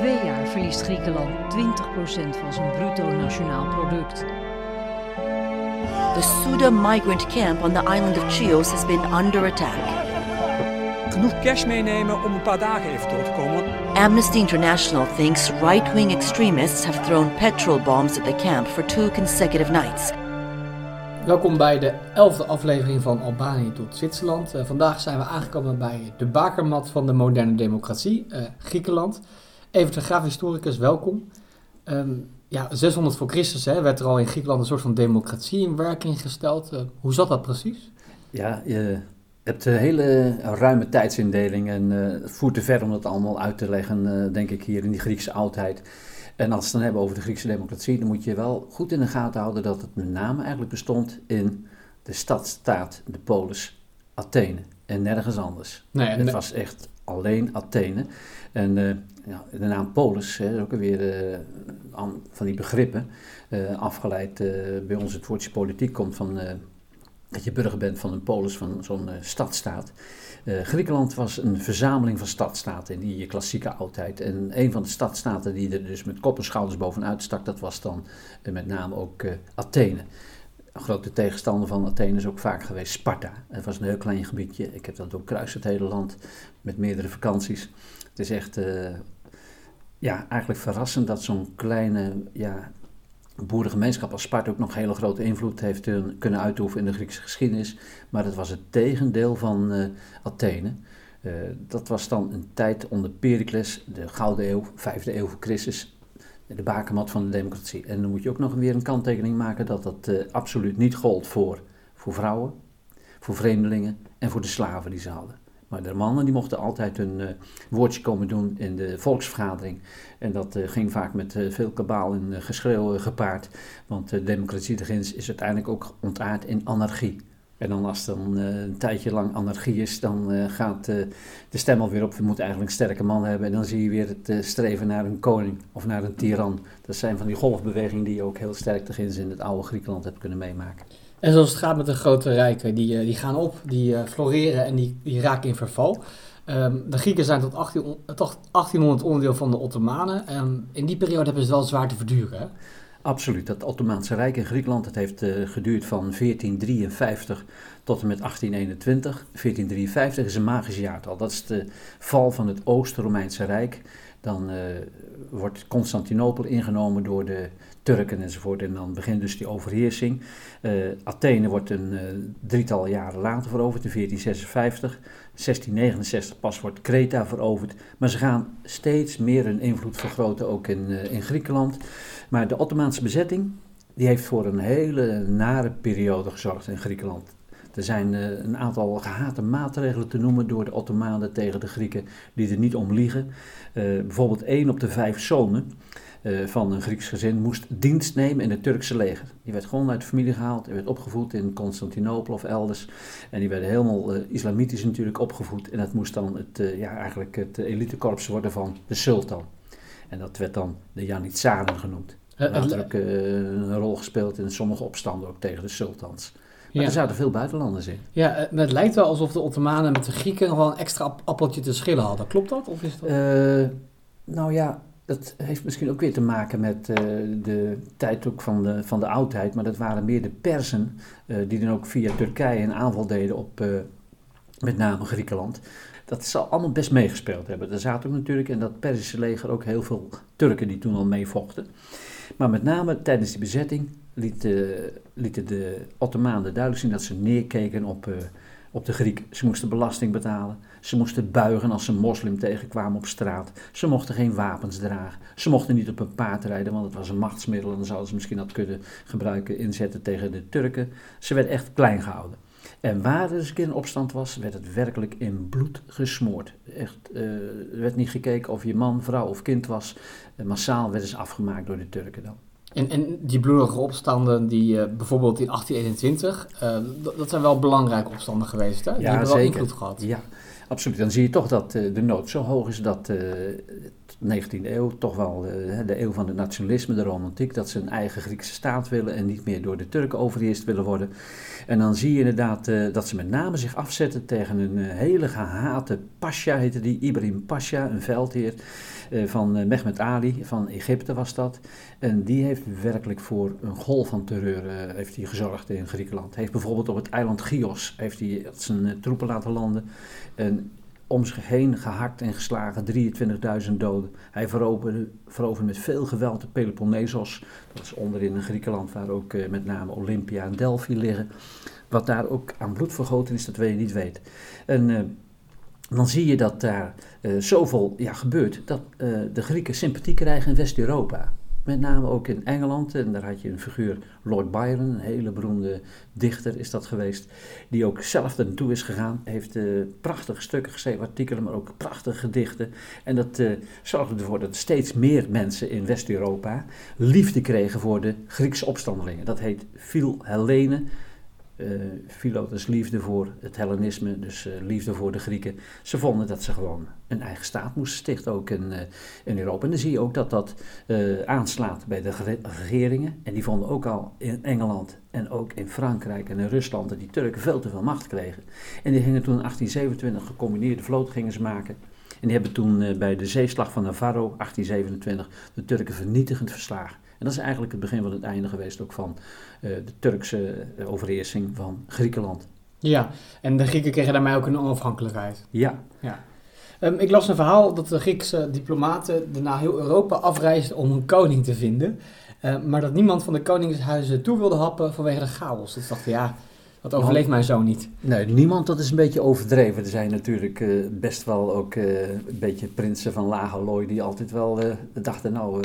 twee jaar verliest Griekenland 20% van zijn bruto nationaal product. The Suda migrant camp on the island of Chios has been under attack. Genoeg cash meenemen om een paar dagen even door te komen. Amnesty International thinks right wing extremists have thrown petrol bombs at the camp for two consecutive nights. Welkom bij de elfde aflevering van Albanië tot Zwitserland. Uh, vandaag zijn we aangekomen bij de bakermat van de moderne democratie, uh, Griekenland. Even de graaf historicus, welkom. Um, ja, 600 voor Christus hè, werd er al in Griekenland een soort van democratie in werking gesteld. Uh, hoe zat dat precies? Ja, je hebt een hele ruime tijdsindeling en het voert te ver om dat allemaal uit te leggen, denk ik, hier in die Griekse oudheid. En als we het dan hebben over de Griekse democratie, dan moet je wel goed in de gaten houden dat het met name eigenlijk bestond in de stadstaat, de polis, Athene en nergens anders. Nee, en het was echt alleen Athene. En uh, ja, de naam polis hè, is ook weer uh, van die begrippen uh, afgeleid. bij ons het woordje politiek komt van dat je burger bent van een polis, van zo'n stadstaat. Griekenland was een verzameling van stadstaten in die klassieke oudheid. En een van de stadstaten die er dus met kop en schouders bovenuit stak, dat was dan met name ook Athene. Een grote tegenstander van Athene is ook vaak geweest Sparta. Het was een heel klein gebiedje. Ik heb dat doorkruist het hele land met meerdere vakanties. Het is echt ja, eigenlijk verrassend dat zo'n kleine ja, boerengemeenschap als Sparta ook nog hele grote invloed heeft kunnen uitoefenen in de Griekse geschiedenis. Maar dat was het tegendeel van uh, Athene. Uh, dat was dan een tijd onder Pericles, de Gouden Eeuw, vijfde eeuw voor Christus, de bakermat van de democratie. En dan moet je ook nog weer een kanttekening maken dat dat uh, absoluut niet gold voor, voor vrouwen, voor vreemdelingen en voor de slaven die ze hadden. Maar de mannen die mochten altijd hun uh, woordje komen doen in de volksvergadering. En dat uh, ging vaak met veel kabaal en geschreeuw gepaard. Want de democratie is uiteindelijk ook ontaard in anarchie. En dan als dan een tijdje lang anarchie is, dan gaat de stem alweer op. We moeten eigenlijk een sterke man hebben. En dan zie je weer het streven naar een koning of naar een tiran. Dat zijn van die golfbewegingen die je ook heel sterk de grens in het oude Griekenland hebt kunnen meemaken. En zoals het gaat met de grote rijken, die, eh, die gaan op, die floreren en die, die raken in verval. Um, de Grieken zijn tot, 18, tot 1800 onderdeel van de Ottomanen. Um, in die periode hebben ze het wel zwaar te verduren. Absoluut. Dat Ottomaanse Rijk in Griekenland het heeft uh, geduurd van 1453 tot en met 1821. 1453 is een magisch jaartal. Dat is de val van het Oost-Romeinse Rijk. Dan uh, wordt Constantinopel ingenomen door de Turken enzovoort. En dan begint dus die overheersing. Uh, Athene wordt een uh, drietal jaren later veroverd, in 1456. 1669 pas wordt Kreta veroverd. Maar ze gaan steeds meer hun invloed vergroten, ook in, in Griekenland. Maar de Ottomaanse bezetting, die heeft voor een hele nare periode gezorgd in Griekenland. Er zijn uh, een aantal gehate maatregelen te noemen door de Ottomanen tegen de Grieken die er niet om liegen. Uh, bijvoorbeeld één op de vijf zonen uh, van een Grieks gezin moest dienst nemen in het Turkse leger. Die werd gewoon uit de familie gehaald, die werd opgevoed in Constantinopel of elders. En die werden helemaal islamitisch natuurlijk opgevoed. En dat moest dan het, ja, eigenlijk het elitekorps worden van de sultan. En dat werd dan de Janitsaren genoemd. Dat had ook een rol gespeeld in sommige opstanden ook tegen de sultans. Maar ja. er zaten veel buitenlanders in. Ja, eh, het lijkt wel alsof de Ottomanen met de Grieken nog wel een extra appeltje te schillen hadden. Klopt dat? Of is dat... Uh, nou ja, dat heeft misschien ook weer te maken met uh, de tijd ook van de, van de oudheid. Maar dat waren meer de Persen uh, die dan ook via Turkije een aanval deden op met name Griekenland. Dat zal allemaal best meegespeeld hebben. Er zaten ook natuurlijk in dat Perzische leger ook heel veel Turken die toen al meevochten. Maar met name tijdens die bezetting lieten, lieten de Ottomanen duidelijk zien dat ze neerkeken op, uh, op de Griek. Ze moesten belasting betalen. Ze moesten buigen als ze een moslim tegenkwamen op straat. Ze mochten geen wapens dragen. Ze mochten niet op een paard rijden, want het was een machtsmiddel. En dan zouden ze misschien dat kunnen gebruiken, inzetten tegen de Turken. Ze werden echt klein gehouden. En waar er een keer een opstand was, werd het werkelijk in bloed gesmoord. Echt, uh, er werd niet gekeken of je man, vrouw of kind was. Uh, massaal werden ze afgemaakt door de Turken dan. En, en die bloedige opstanden, die uh, bijvoorbeeld in 1821, uh, dat zijn wel belangrijke opstanden geweest, hè? Die ja, hebben wel invloed gehad. Ja, absoluut. Dan zie je toch dat uh, de nood zo hoog is dat 19e eeuw, toch wel uh, de eeuw van het nationalisme, de romantiek, dat ze een eigen Griekse staat willen en niet meer door de Turken overheerst willen worden. En dan zie je inderdaad uh, dat ze met name zich afzetten tegen een uh, hele gehate pasha, heette die, Ibrahim Pasha, een veldheer van Mehmet Ali, van Egypte was dat. En die heeft werkelijk voor een golf van terreur heeft hij gezorgd in Griekenland. Heeft bijvoorbeeld op het eiland Chios heeft hij zijn troepen laten landen. En om zich heen gehakt en geslagen, 23.000 doden. Hij veroverde, veroverde met veel geweld de Peloponnesos. Dat is onderin Griekenland, waar ook uh, met name Olympia en Delphi liggen. Wat daar ook aan bloed vergoten is, dat weet je niet weet. En uh, dan zie je dat daar uh, zoveel ja, gebeurt, dat de Grieken sympathie krijgen in West-Europa. Met name ook in Engeland. En daar had je een figuur, Lord Byron, een hele beroemde dichter is dat geweest. Die ook zelf naartoe is gegaan. Heeft uh, prachtige stukken geschreven, artikelen, maar ook prachtige gedichten. En dat uh, zorgde ervoor dat steeds meer mensen in West-Europa liefde kregen voor de Griekse opstandelingen. Dat heet Philhellene uh, liefde voor het Hellenisme, dus uh, liefde voor de Grieken. Ze vonden dat ze gewoon een eigen staat moesten stichten, ook in, uh, in Europa. En dan zie je ook dat dat aanslaat bij de regeringen. En die vonden ook al in Engeland en ook in Frankrijk en in Rusland dat die Turken veel te veel macht kregen. En die gingen toen in 1827 gecombineerde vloot maken. En die hebben toen bij de zeeslag van Navarro, 1827, de Turken vernietigend verslagen. En dat is eigenlijk het begin van het einde geweest ook van uh, de Turkse uh, overheersing van Griekenland. Ja, en de Grieken kregen daarmee ook een onafhankelijkheid. Ja. ja. Um, ik las een verhaal dat de Griekse diplomaten daarna heel Europa afreisden om een koning te vinden. Uh, maar dat niemand van de koningshuizen toe wilde happen vanwege de chaos. Dat dachten, ja, dat overleeft mijn zoon niet. Nee, niemand, dat is een beetje overdreven. Er zijn natuurlijk uh, best wel ook uh, een beetje prinsen van lage looi die altijd wel dachten, nou,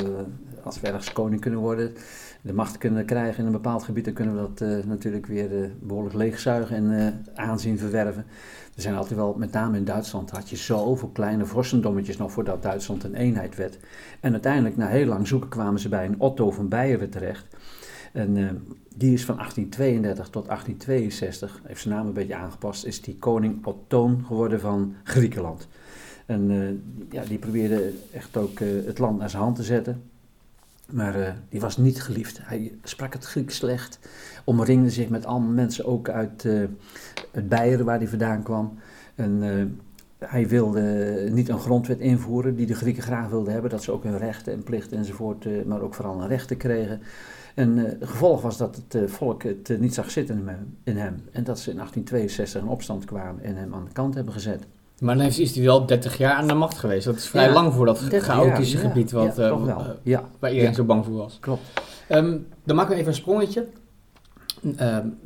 als we ergens koning kunnen worden, de macht kunnen krijgen in een bepaald gebied, dan kunnen we dat natuurlijk weer behoorlijk leegzuigen en aanzien verwerven. Er zijn altijd wel, met name in Duitsland, had je zoveel kleine vorstendommetjes nog voordat Duitsland een eenheid werd. En uiteindelijk, na heel lang zoeken, kwamen ze bij een Otto van Beieren terecht. En die is van 1832 tot 1862, heeft zijn naam een beetje aangepast, is die koning Ottoon geworden van Griekenland. En ja, die probeerde echt ook het land naar zijn hand te zetten. Maar die was niet geliefd. Hij sprak het Grieks slecht, omringde zich met allemaal mensen, ook uit, uit Beieren waar hij vandaan kwam. En hij wilde niet een grondwet invoeren die de Grieken graag wilden hebben, dat ze ook hun rechten en plichten enzovoort, maar ook vooral een rechten kregen. En het gevolg was dat het volk het niet zag zitten in hem. En dat ze in 1862 in opstand kwamen en hem aan de kant hebben gezet. Maar dan is hij wel 30 jaar aan de macht geweest. Dat is vrij ja, lang voor dat chaotische jaar, gebied wat, ja, ja, waar iedereen zo bang voor was. Klopt. Um, dan maken we even een sprongetje. Um,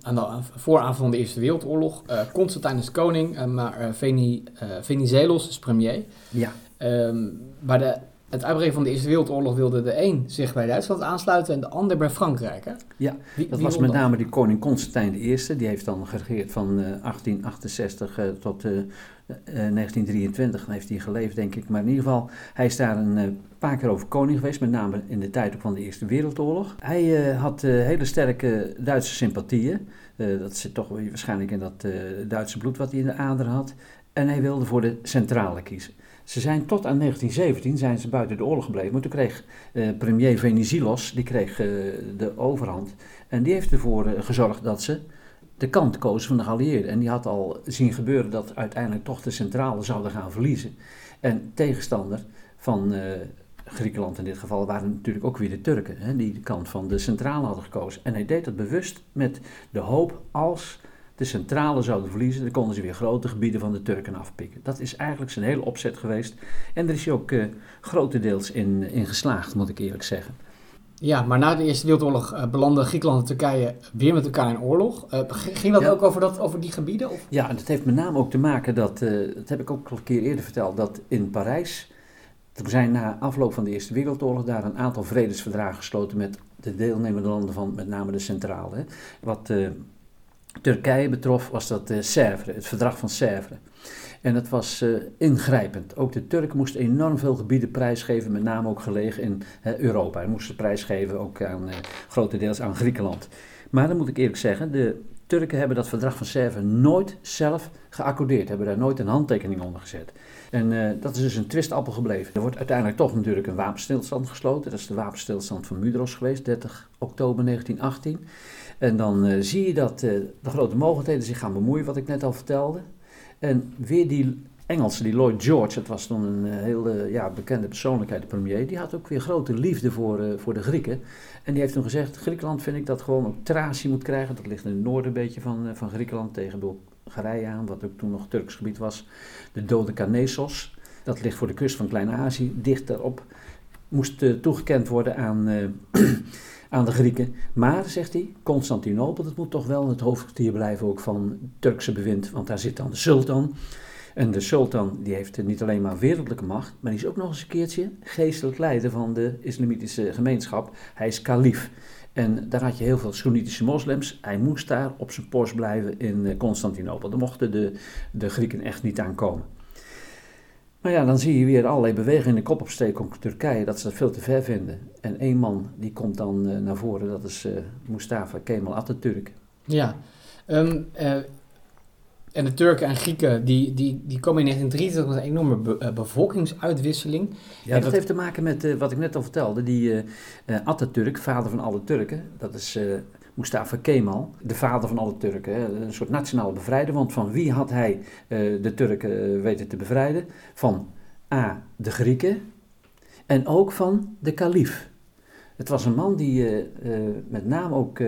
aan de vooravond van de Eerste Wereldoorlog. Constantijn is koning, maar Veni, Venizelos is premier. Ja. Um, waar de het uitbreken van de Eerste Wereldoorlog wilde de een zich bij Duitsland aansluiten en de ander bij Frankrijk. Hè? Ja, wie, dat was met name die koning Constantijn I. Die heeft dan geregeerd van uh, 1868 uh, tot uh, 1923. Dan heeft hij geleefd, denk ik. Maar in ieder geval, hij is daar een eh, paar keer over koning geweest, met name in de tijd van de Eerste Wereldoorlog. Hij eh, had hele sterke Duitse sympathieën. dat zit toch waarschijnlijk in dat Duitse bloed wat hij in de ader had. En hij wilde voor de centrale kiezen. Ze zijn tot aan 1917 zijn ze buiten de oorlog gebleven. Maar toen kreeg eh, premier Venizelos die kreeg, uh, de overhand. En die heeft ervoor uh, gezorgd dat ze de kant kozen van de geallieerden. En die had al zien gebeuren dat uiteindelijk toch de centrale zouden gaan verliezen. En tegenstander van Griekenland in dit geval waren natuurlijk ook weer de Turken. Hè, die de kant van de centrale hadden gekozen. En hij deed dat bewust met de hoop als de centrale zouden verliezen, dan konden ze weer grote gebieden van de Turken afpikken. Dat is eigenlijk zijn hele opzet geweest. En er is hij ook uh, grotendeels in, in geslaagd, moet ik eerlijk zeggen. Ja, maar na de Eerste Wereldoorlog uh, belanden Griekenland en Turkije weer met elkaar in oorlog. Uh, ging dat ja. ook over, dat, over die gebieden? Of? Ja, dat heeft met name ook te maken, dat, dat heb ik ook al een keer eerder verteld, dat in Parijs, er zijn na afloop van de Eerste Wereldoorlog daar een aantal vredesverdragen gesloten met de deelnemende landen van met name de centrale. Wat Turkije betrof, was dat uh, het verdrag van Sèvres. En dat was uh, ingrijpend. Ook de Turken moesten enorm veel gebieden prijsgeven, met name ook gelegen in uh, Europa. Ze moesten prijsgeven ook aan, grotendeels aan Griekenland. Maar dan moet ik eerlijk zeggen, de Turken hebben dat verdrag van Sèvres nooit zelf geaccordeerd, hebben daar nooit een handtekening onder gezet. En dat is dus een twistappel gebleven. Er wordt uiteindelijk toch natuurlijk een wapenstilstand gesloten. Dat is de wapenstilstand van Mudros geweest, 30 oktober 1918. En dan zie je dat de grote mogelijkheden zich gaan bemoeien, wat ik net al vertelde. En weer die Engelse, die Lloyd George, dat was dan een heel ja, bekende persoonlijkheid, de premier, die had ook weer grote liefde voor, voor de Grieken. En die heeft toen gezegd, Griekenland vind ik dat gewoon ook Thracie moet krijgen. Dat ligt in het noorden een beetje van, van Griekenland, tegen Aan, wat ook toen nog Turks gebied was. De Dode Canesos, dat ligt voor de kust van Klein-Azië, dicht daarop. Moest uh, toegekend worden aan, uh, aan de Grieken. Maar, zegt hij, Constantinopel, dat moet toch wel het hoofdkwartier blijven ook van Turkse bewind, want daar zit dan de sultan. En de sultan die heeft niet alleen maar wereldlijke macht, maar die is ook nog eens een keertje geestelijk leider van de islamitische gemeenschap. Hij is kalif. En daar had je heel veel Soenitische moslims. Hij moest daar op zijn post blijven in eh, Constantinopel. Daar mochten de, de Grieken echt niet aankomen. Maar ja, dan zie je weer allerlei bewegingen in de kop opsteken op Turkije, dat ze dat veel te ver vinden. En één man die komt dan uh, naar voren, dat is uh, Mustafa Kemal Atatürk. Ja, um, en de Turken en Grieken die, die, die komen in 1923 met een enorme be, uh, bevolkingsuitwisseling. Ja, dat, dat, heeft te maken met uh, wat ik net al vertelde. Die uh, Atatürk, vader van alle Turken, dat is Mustafa Kemal, de vader van alle Turken. Hè, een soort nationale bevrijder. Want van wie had hij de Turken weten te bevrijden? Van A, de Grieken en ook van de kalif. Het was een man die met name ook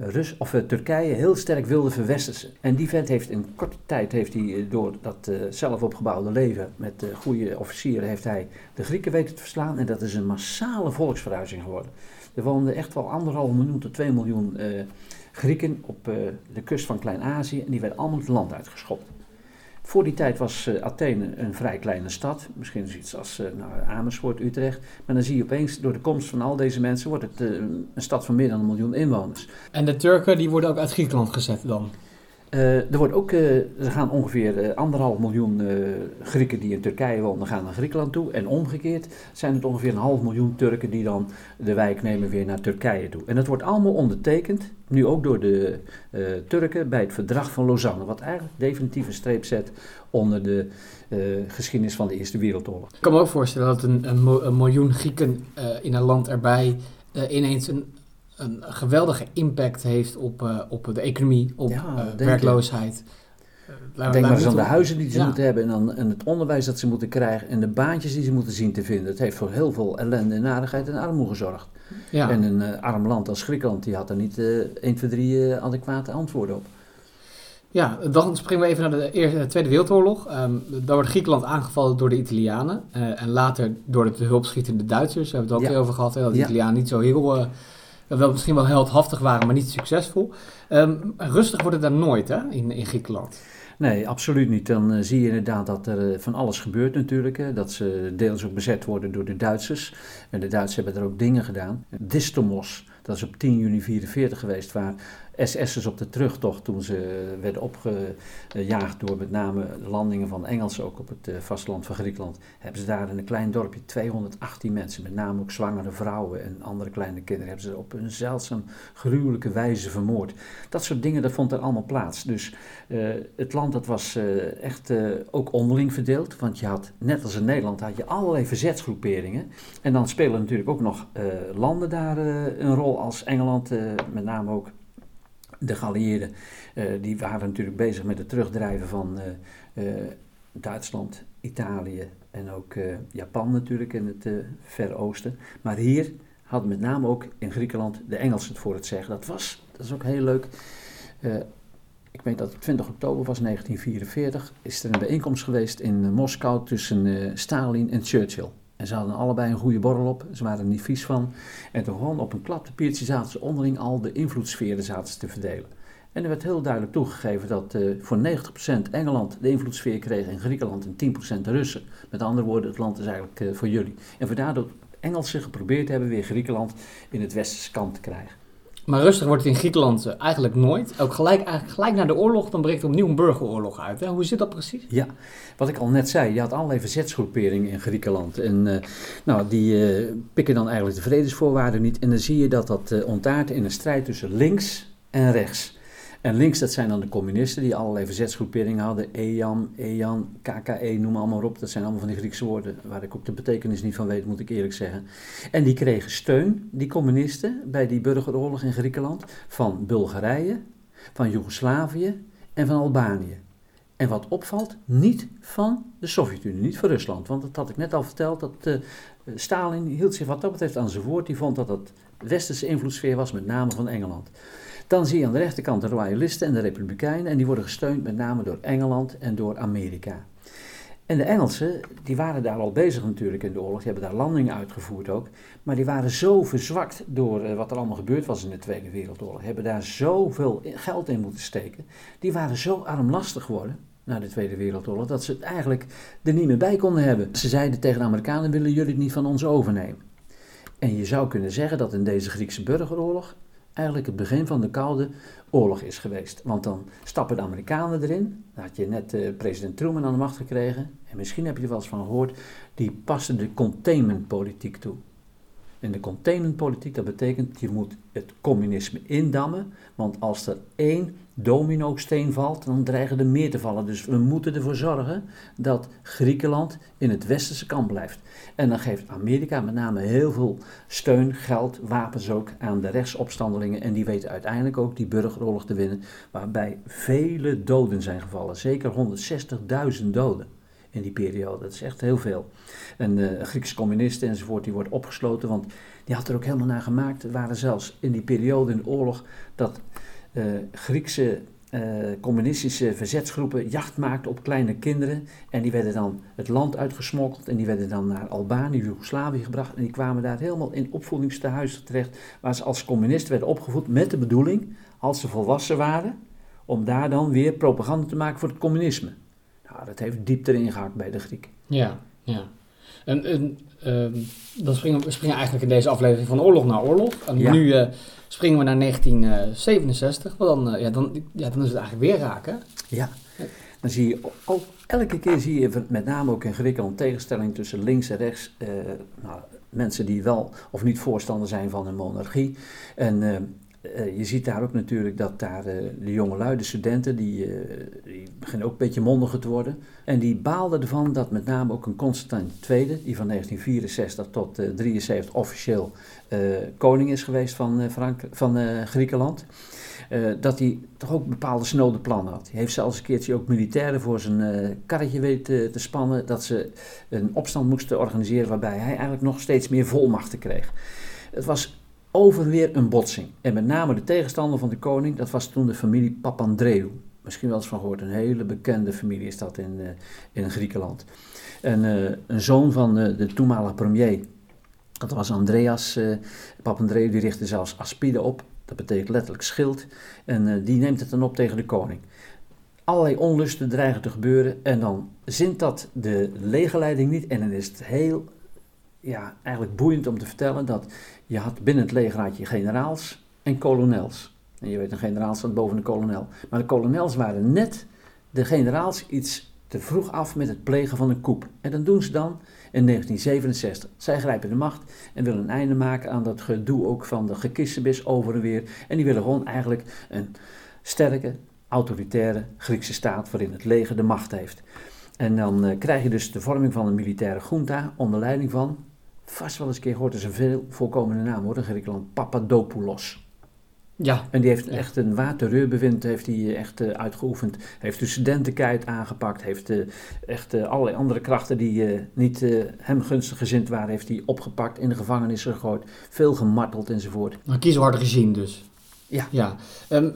Rus, of, uh, Turkije heel sterk wilde verwestersen. En die vent heeft in korte tijd, heeft hij, uh, door dat uh, zelf opgebouwde leven met goede officieren, heeft hij de Grieken weten te verslaan. En dat is een massale volksverhuizing geworden. Er woonden echt wel anderhalf miljoen tot twee miljoen Grieken op de kust van Klein-Azië. En die werden allemaal het land uitgeschopt. Voor die tijd was uh, Athene een vrij kleine stad, misschien zoiets als uh, nou, Amersfoort, Utrecht. Maar dan zie je opeens, door de komst van al deze mensen, wordt het uh, een stad van meer dan een miljoen inwoners. En de Turken, die worden ook uit Griekenland gezet dan? Er, wordt ook, er gaan ongeveer anderhalf miljoen Grieken die in Turkije wonen, gaan naar Griekenland toe. En omgekeerd zijn het ongeveer een half miljoen Turken die dan de wijk nemen weer naar Turkije toe. En dat wordt allemaal ondertekend nu ook door de Turken bij het verdrag van Lausanne, wat eigenlijk definitief een streep zet onder de geschiedenis van de Eerste Wereldoorlog. Ik kan me ook voorstellen dat een, een, miljoen Grieken in een land erbij ineens een, een geweldige impact heeft op, op de economie, op ja, werkloosheid. Denk maar eens aan de huizen die ze ja. moeten hebben en, dan, en het onderwijs dat ze moeten krijgen en de baantjes die ze moeten zien te vinden. Het heeft voor heel veel ellende en narigheid en armoede gezorgd. Ja. En een uh, arm land als Griekenland, die had er niet uh, 1, 2, 3 uh, adequate antwoorden op. Ja, dan springen we even naar de Eerste, Tweede Wereldoorlog. Um, dan wordt Griekenland aangevallen door de Italianen. En later door de hulpschietende Duitsers. Daar hebben we het ook ja. over gehad. Hè, dat de. Italianen niet zo heel... wel misschien wel heldhaftig waren, maar niet succesvol. Um, rustig wordt het daar nooit hè, in, in Griekenland. Nee, absoluut niet. Dan uh, zie je inderdaad dat er uh, van alles gebeurt natuurlijk. Hè. Dat ze deels ook bezet worden door de Duitsers. En de Duitsers hebben er ook dingen gedaan. Distomos, dat is op 10 juni 1944 geweest, waar SS'ers op de terugtocht toen ze werden opgejaagd door met name landingen van Engelsen ook op het vasteland van Griekenland, hebben ze daar in een klein dorpje 218 mensen, met name ook zwangere vrouwen en andere kleine kinderen, hebben ze op een zeldzaam gruwelijke wijze vermoord. Dat soort dingen, dat vond er allemaal plaats. Dus uh, het land dat was echt ook onderling verdeeld, want je had, net als in Nederland, had je allerlei verzetsgroeperingen. En dan spelen natuurlijk ook nog landen daar een rol als Engeland, met name ook de geallieerden, uh, die waren natuurlijk bezig met het terugdrijven van uh, uh, Duitsland, Italië en ook Japan natuurlijk in het Verre Oosten. Maar hier hadden met name ook in Griekenland de Engelsen het voor het zeggen. Dat was, dat is ook heel leuk. ik weet dat het 20 oktober was 1944, is er een bijeenkomst geweest in Moskou tussen Stalin en Churchill. En ze hadden allebei een goede borrel op. Ze waren er niet vies van. En toen gewoon op een klaptepiertje zaten ze onderling al de invloedssferen zaten ze te verdelen. En er werd heel duidelijk toegegeven dat uh, voor 90% Engeland de invloedssfeer kreeg en Griekenland en 10% de Russen. Met andere woorden, het land is eigenlijk uh, voor jullie. En vandaar dat Engelsen geprobeerd hebben weer Griekenland in het westerse kant te krijgen. Maar rustig wordt het in Griekenland uh, eigenlijk nooit. Ook gelijk, eigenlijk gelijk na de oorlog, dan breekt er opnieuw een burgeroorlog uit. Hè? Hoe zit dat precies? Ja, wat ik al net zei, je had allerlei verzetsgroeperingen in Griekenland. En uh, nou, die uh, pikken dan eigenlijk de vredesvoorwaarden niet. En dan zie je dat dat ontaart in een strijd tussen links en rechts. En links, dat zijn dan de communisten die allerlei verzetsgroeperingen hadden. EJAM, EJAN, KKE, noem maar allemaal op. Dat zijn allemaal van die Griekse woorden waar ik ook de betekenis niet van weet, moet ik eerlijk zeggen. En die kregen steun, die communisten, bij die burgeroorlog in Griekenland van Bulgarije, van Joegoslavië en van Albanië. En wat opvalt, niet van de Sovjet-Unie, niet van Rusland. Want dat had ik net al verteld, dat uh, Stalin hield zich wat dat betreft aan zijn woord. Die vond dat het westerse invloedssfeer was, met name van Engeland. Dan zie je aan de rechterkant de royalisten en de republikeinen. En die worden gesteund met name door Engeland en door Amerika. En de Engelsen, die waren daar al bezig natuurlijk in de oorlog. Die hebben daar landingen uitgevoerd ook. Maar die waren zo verzwakt door uh, wat er allemaal gebeurd was in de Tweede Wereldoorlog. Hebben daar zoveel geld in moeten steken. Die waren zo armlastig geworden na de Tweede Wereldoorlog, dat ze het eigenlijk er niet meer bij konden hebben. Ze zeiden tegen de Amerikanen, willen jullie het niet van ons overnemen? En je zou kunnen zeggen dat in deze Griekse burgeroorlog eigenlijk het begin van de Koude Oorlog is geweest. Want dan stappen de Amerikanen erin. Dan had je net uh, president Truman aan de macht gekregen. En misschien heb je er wel eens van gehoord. Die passen de containmentpolitiek toe. En de containmentpolitiek, dat betekent je moet het communisme indammen. Want als er één domino-steen valt, dan dreigen er meer te vallen. Dus we moeten ervoor zorgen dat Griekenland in het westerse kamp blijft. En dan geeft Amerika met name heel veel steun, geld, wapens ook aan de rechtsopstandelingen. En die weten uiteindelijk ook die burgeroorlog te winnen, waarbij vele doden zijn gevallen. Zeker 160.000 doden in die periode. Dat is echt heel veel. En uh, Griekse communisten enzovoort, die wordt opgesloten, want die had er ook helemaal naar gemaakt. Er waren zelfs in die periode in de oorlog dat Griekse uh, communistische verzetsgroepen jacht maakten op kleine kinderen. En die werden dan het land uitgesmokkeld en die werden dan naar Albanië, Joegoslavië gebracht. En die kwamen daar helemaal in opvoedingstehuizen terecht, waar ze als communisten werden opgevoed met de bedoeling, als ze volwassen waren, om daar dan weer propaganda te maken voor het communisme. Nou, dat heeft diep erin gehakt bij de Grieken. Ja, ja. En, en uh, dan springen we springen eigenlijk in deze aflevering van oorlog naar oorlog. En Ja. nu uh, springen we naar 1967, want dan, uh, ja, dan, ja, dan is het eigenlijk weer raken. Ja, dan zie je ook, elke keer zie je met name ook in Griekenland tegenstelling tussen links en rechts. Uh, nou, mensen die wel of niet voorstander zijn van een monarchie. En je ziet daar ook natuurlijk dat daar uh, de jongelui, de studenten, die, uh, die beginnen ook een beetje mondiger te worden. En die baalden ervan dat met name ook een Constantijn II, die van 1964 tot 1973 officieel koning is geweest van, Frank van Griekenland. Dat hij toch ook bepaalde snode plannen had. Hij heeft zelfs een keertje ook militairen voor zijn karretje weten te spannen. Dat ze een opstand moesten organiseren waarbij hij eigenlijk nog steeds meer volmachten kreeg. Het was over weer een botsing. En met name de tegenstander van de koning, dat was toen de familie Papandreou. Misschien wel eens van gehoord, een hele bekende familie is dat in, uh, in Griekenland. En een zoon van de toenmalige premier, dat was Andreas Papandreou, die richtte zelfs Aspide op. Dat betekent letterlijk schild. En die neemt het dan op tegen de koning. Allerlei onlusten dreigen te gebeuren. En dan zint dat de legerleiding niet. En dan is het heel, ja, eigenlijk boeiend om te vertellen dat je had binnen het leger had je generaals en kolonels. En je weet, een generaal staat boven de kolonel. Maar de kolonels waren net de generaals iets te vroeg af met het plegen van een coup. En dan doen ze dan in 1967. Zij grijpen de macht en willen een einde maken aan dat gedoe ook van de gekissenbis over en weer. En die willen gewoon eigenlijk een sterke, autoritaire Griekse staat waarin het leger de macht heeft. En dan uh, krijg je dus de vorming van een militaire junta onder leiding van, vast wel eens een keer gehoord, is een veel voorkomende naam hoor, in Griekenland, Papadopoulos. Ja. En die heeft echt een waterreurbewind heeft hij echt uh, uitgeoefend. Heeft de studentenkeit aangepakt. Heeft uh, echt uh, allerlei andere krachten die niet hem gunstig gezind waren, heeft hij opgepakt, in de gevangenis gegooid. Veel gemarteld enzovoort. Een kiesharde regime dus. Ja. ja. Um,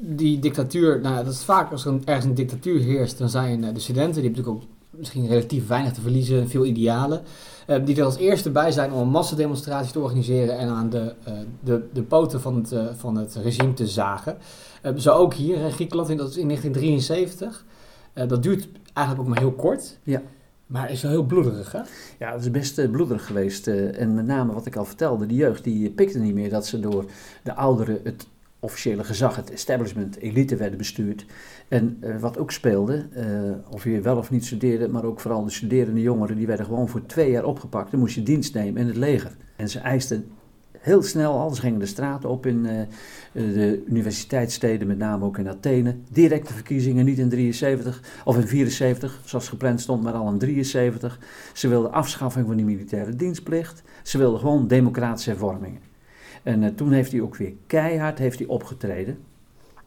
die dictatuur, nou, dat is vaak als er een, ergens een dictatuur heerst, dan zijn de studenten, die hebben natuurlijk ook misschien relatief weinig te verliezen, veel idealen. Uh, die er als eerste bij zijn om een massademonstratie te organiseren en aan de, uh, de, de poten van het, uh, van het regime te zagen. zo ook hier in Griekenland, in, dat is in 1973. dat duurt eigenlijk ook maar heel kort. Ja. Maar is wel heel bloederig, hè? Ja, het is best bloederig geweest. en met name wat ik al vertelde, de jeugd die pikte niet meer dat ze door de ouderen het officiële gezag, het establishment, elite werden bestuurd. En uh, wat ook speelde, uh, of je wel of niet studeerde, maar ook vooral de studerende jongeren, die werden gewoon voor twee jaar opgepakt. Dan moest je dienst nemen in het leger. En ze eisten heel snel al. Ze gingen de straten op in eh, de universiteitssteden, met name ook in Athene. Directe verkiezingen, niet in 73 of in 74, zoals gepland stond, maar al in 73. Ze wilden afschaffing van die militaire dienstplicht. Ze wilden gewoon democratische hervormingen. En eh, toen heeft hij ook weer keihard heeft hij opgetreden.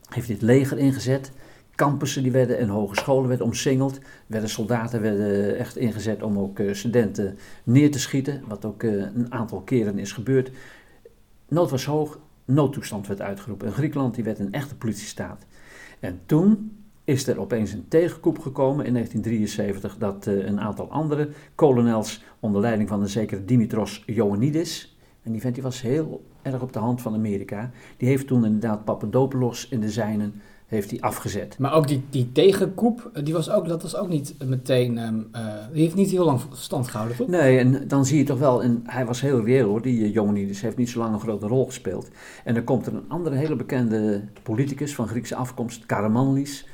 Heeft het leger ingezet. Campussen die werden en hogescholen werden omsingeld. Werden soldaten werden echt ingezet om ook eh, studenten neer te schieten. Wat ook eh, een aantal keren is gebeurd. Nood was hoog, noodtoestand werd uitgeroepen. En Griekenland die werd een echte politiestaat. En toen is er opeens een tegenkoep gekomen in 1973 dat een aantal andere kolonels onder leiding van een zekere Dimitros Ioannidis, en die vent die was heel erg op de hand van Amerika. Die heeft toen inderdaad Papadopoulos in de zijnen heeft hij afgezet. Maar ook die, die tegenkoep, die was ook, dat was ook niet meteen, um, uh, die heeft niet heel lang stand gehouden, toch? Nee, en dan zie je toch wel, en hij was heel reëel hoor, die uh, dus heeft niet zo lang een grote rol gespeeld. En dan komt er een andere hele bekende politicus van Griekse afkomst, Karamanlis.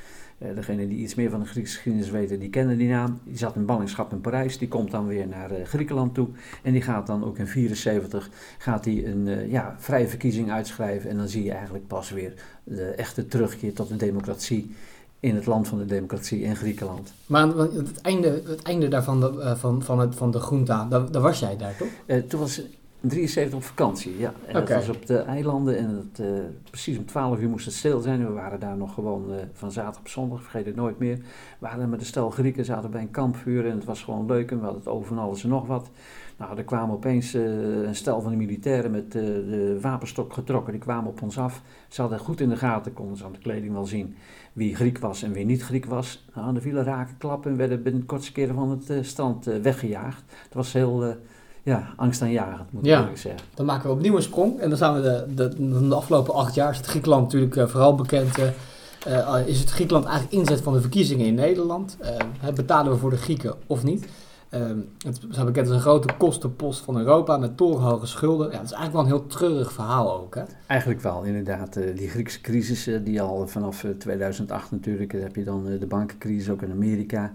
Uh, degene die iets meer van de Griekse geschiedenis weten, die kennen die naam. Die zat in ballingschap in Parijs, die komt dan weer naar uh, Griekenland toe. En die gaat dan ook in 74 gaat hij een uh, ja, vrije verkiezing uitschrijven. En dan zie je eigenlijk pas weer de echte terugkeer tot de democratie in het land van de democratie in Griekenland. Maar het einde, het einde daarvan, de, van, van, het, van de daar, daar was jij daar toch? toen was 73 op vakantie, ja. En okay. dat was op de eilanden en het, uh, precies om 12 uur moest het stil zijn. We waren daar nog gewoon uh, van zaterdag op zondag, vergeet het nooit meer. We waren met een stel Grieken, zaten bij een kampvuur en het was gewoon leuk en we hadden het over van alles en nog wat. Nou, er kwamen opeens uh, een stel van de militairen met de wapenstok getrokken. Die kwamen op ons af. Ze hadden goed in de gaten, konden ze aan de kleding wel zien wie Griek was en wie niet Griek was. Nou, er vielen raken klappen en werden binnen kortste keren van het strand weggejaagd. Het was heel ja, angstaanjagend, moet ja. ik zeggen. Dan maken we opnieuw een sprong. En dan zijn we de, de, de afgelopen acht jaar is het Griekenland natuurlijk uh, vooral bekend. Uh, is het Griekenland eigenlijk inzet van de verkiezingen in Nederland? Uh, betalen we voor de Grieken of niet? Ehm, het is bekend een grote kostenpost van Europa met torenhoge schulden. Ja, dat is eigenlijk wel een heel treurig verhaal ook. Hè? Eigenlijk wel, inderdaad. Uh, die Griekse crisis, uh, die al vanaf 2008 natuurlijk, heb je dan de bankencrisis ook in Amerika.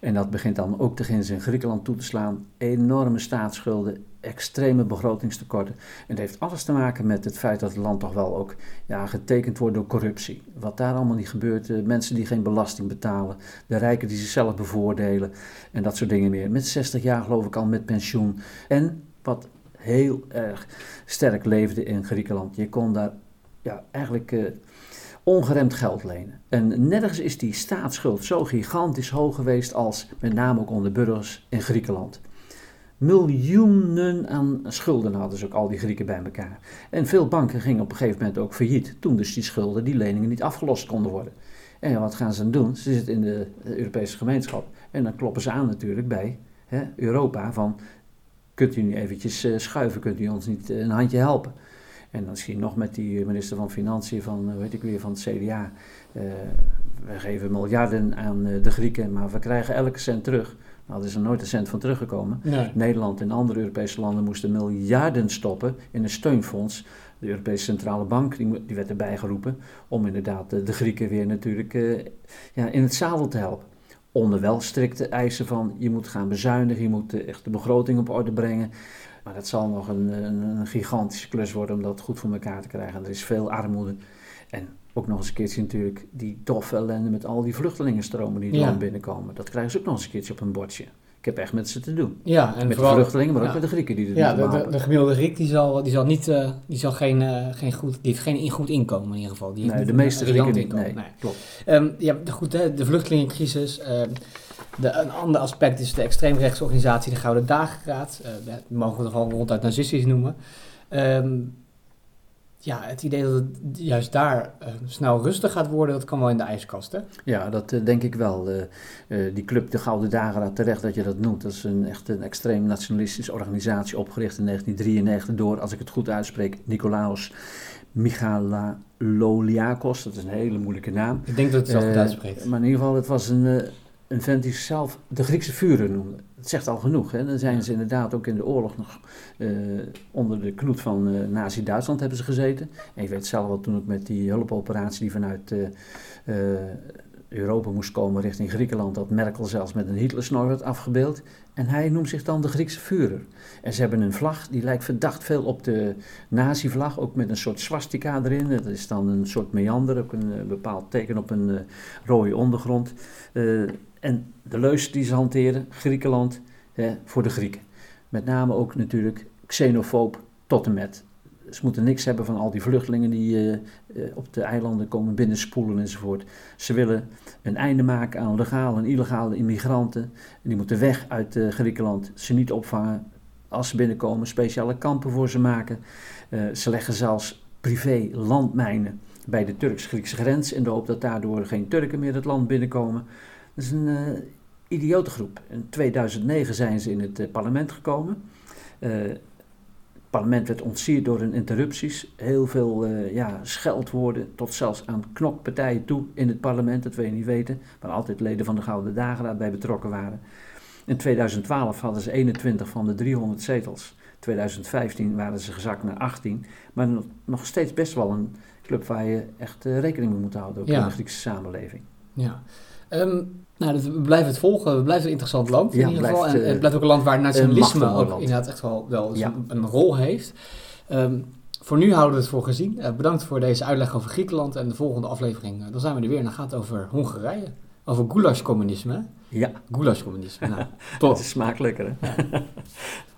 En dat begint dan ook te in Griekenland toe te slaan. Enorme staatsschulden, extreme begrotingstekorten. En het heeft alles te maken met het feit dat het land toch wel ook ja, getekend wordt door corruptie. Wat daar allemaal niet gebeurt, uh, mensen die geen belasting betalen, de rijken die zichzelf bevoordelen en dat soort dingen meer. Met 60 jaar geloof ik al met pensioen. En wat heel erg sterk leefde in Griekenland. Je kon daar ja, eigenlijk uh, ongeremd geld lenen. En nergens is die staatsschuld zo gigantisch hoog geweest als met name ook onder burgers in Griekenland. Miljoenen aan schulden hadden ze ook al die Grieken bij elkaar. En veel banken gingen op een gegeven moment ook failliet. Toen dus die schulden, die leningen niet afgelost konden worden. En wat gaan ze dan doen? Ze zitten in de Europese gemeenschap. En dan kloppen ze aan natuurlijk bij hè, Europa van... Kunt u nu eventjes uh, schuiven? Kunt u ons niet uh, een handje helpen? En dan zie nog met die minister van Financiën van, weet ik weer, van het CDA. We geven miljarden aan de Grieken, maar we krijgen elke cent terug. Nou, er is er nooit een cent van teruggekomen. Nee. Nederland en andere Europese landen moesten miljarden stoppen in een steunfonds. De Europese Centrale Bank die, die werd erbij geroepen om inderdaad de, de Grieken weer natuurlijk uh, ja, in het zadel te helpen. Onder wel strikte eisen van je moet gaan bezuinigen, je moet echt de begroting op orde brengen. Maar dat zal nog een, een, een gigantische klus worden om dat goed voor elkaar te krijgen. Er is veel armoede. En ook nog eens een keertje natuurlijk die doffe ellende met al die vluchtelingenstromen die er ja. binnenkomen. Dat krijgen ze ook nog eens een keertje op een bordje. Ik heb echt met ze te doen. Ja, en met vooral, de vluchtelingen, maar ja. ook met de Grieken die er Ja, de, de, de, gemiddelde Griek die zal, die zal, niet, uh, die zal geen, uh, geen goed, die heeft geen goed inkomen in ieder geval. Die nee, de meeste Grieken niet. Nee, inkomen. Nee. klopt. Um, ja, goed, hè, de vluchtelingencrisis. Um, de, een ander aspect is de extreemrechtsorganisatie de Gouden Dageraad. Dat mogen we toch al ronduit nazistisch noemen. Um, ja, het idee dat het juist daar uh, snel rustig gaat worden, dat kan wel in de ijskast, hè? Ja, dat uh, denk ik wel. Uh, die club De Gouden Dageraad, terecht dat je dat noemt. Dat is een echt een extreem nationalistische organisatie opgericht in 1993 door, als ik het goed uitspreek, Nicolaos Michaloliakos. Dat is een hele moeilijke naam. Ik denk dat het zelf goed uitspreekt. Maar in ieder geval, het was een, een vent die zichzelf de Griekse vuren noemde. Dat zegt al genoeg. Hè? Dan zijn ze inderdaad ook in de oorlog nog uh, onder de knoet van uh, Nazi-Duitsland hebben ze gezeten. En je weet zelf wel toen ook met die hulpoperatie die vanuit uh, Europa moest komen richting Griekenland, dat Merkel zelfs met een Hitlersnor werd afgebeeld. En hij noemt zich dan de Griekse Führer. En ze hebben een vlag die lijkt verdacht veel op de nazi-vlag, ook met een soort swastika erin. Dat is dan een soort meander, ook een bepaald teken op een rode ondergrond. En de leus die ze hanteren, Griekenland voor de Grieken. Met name ook natuurlijk xenofoob tot en met ze moeten niks hebben van al die vluchtelingen die uh, op de eilanden komen binnenspoelen enzovoort. Ze willen een einde maken aan legale en illegale immigranten. En die moeten weg uit uh, Griekenland, ze niet opvangen als ze binnenkomen, speciale kampen voor ze maken. ze leggen zelfs privé landmijnen bij de Turks-Griekse grens in de hoop dat daardoor geen Turken meer het land binnenkomen. Dat is een idiote groep. In 2009 zijn ze in het parlement gekomen parlement werd ontsierd door hun interrupties. Heel veel uh, ja, scheldwoorden, tot zelfs aan knokpartijen toe in het parlement, dat wil je niet weten. Waar altijd leden van de Gouden Dageraad bij betrokken waren. In 2012 hadden ze 21 van de 300 zetels. 2015 waren ze gezakt naar 18. Maar nog steeds best wel een club waar je echt uh, rekening mee moet houden, ook ja. in de Griekse samenleving. Ja. Um, nou, dus we blijven het volgen. We blijven een interessant land in ieder geval. En het blijft ook een land waar nationalisme ook land. inderdaad echt wel, wel ja. een, een, rol heeft. Um, voor nu houden we het voor gezien. Uh, bedankt voor deze uitleg over Griekenland. En de volgende aflevering, uh, dan zijn we er weer. En dan gaat het over Hongarije. Over goulash-communisme. Ja. Goulash-communisme. Nou. Het is smakelijker, hè?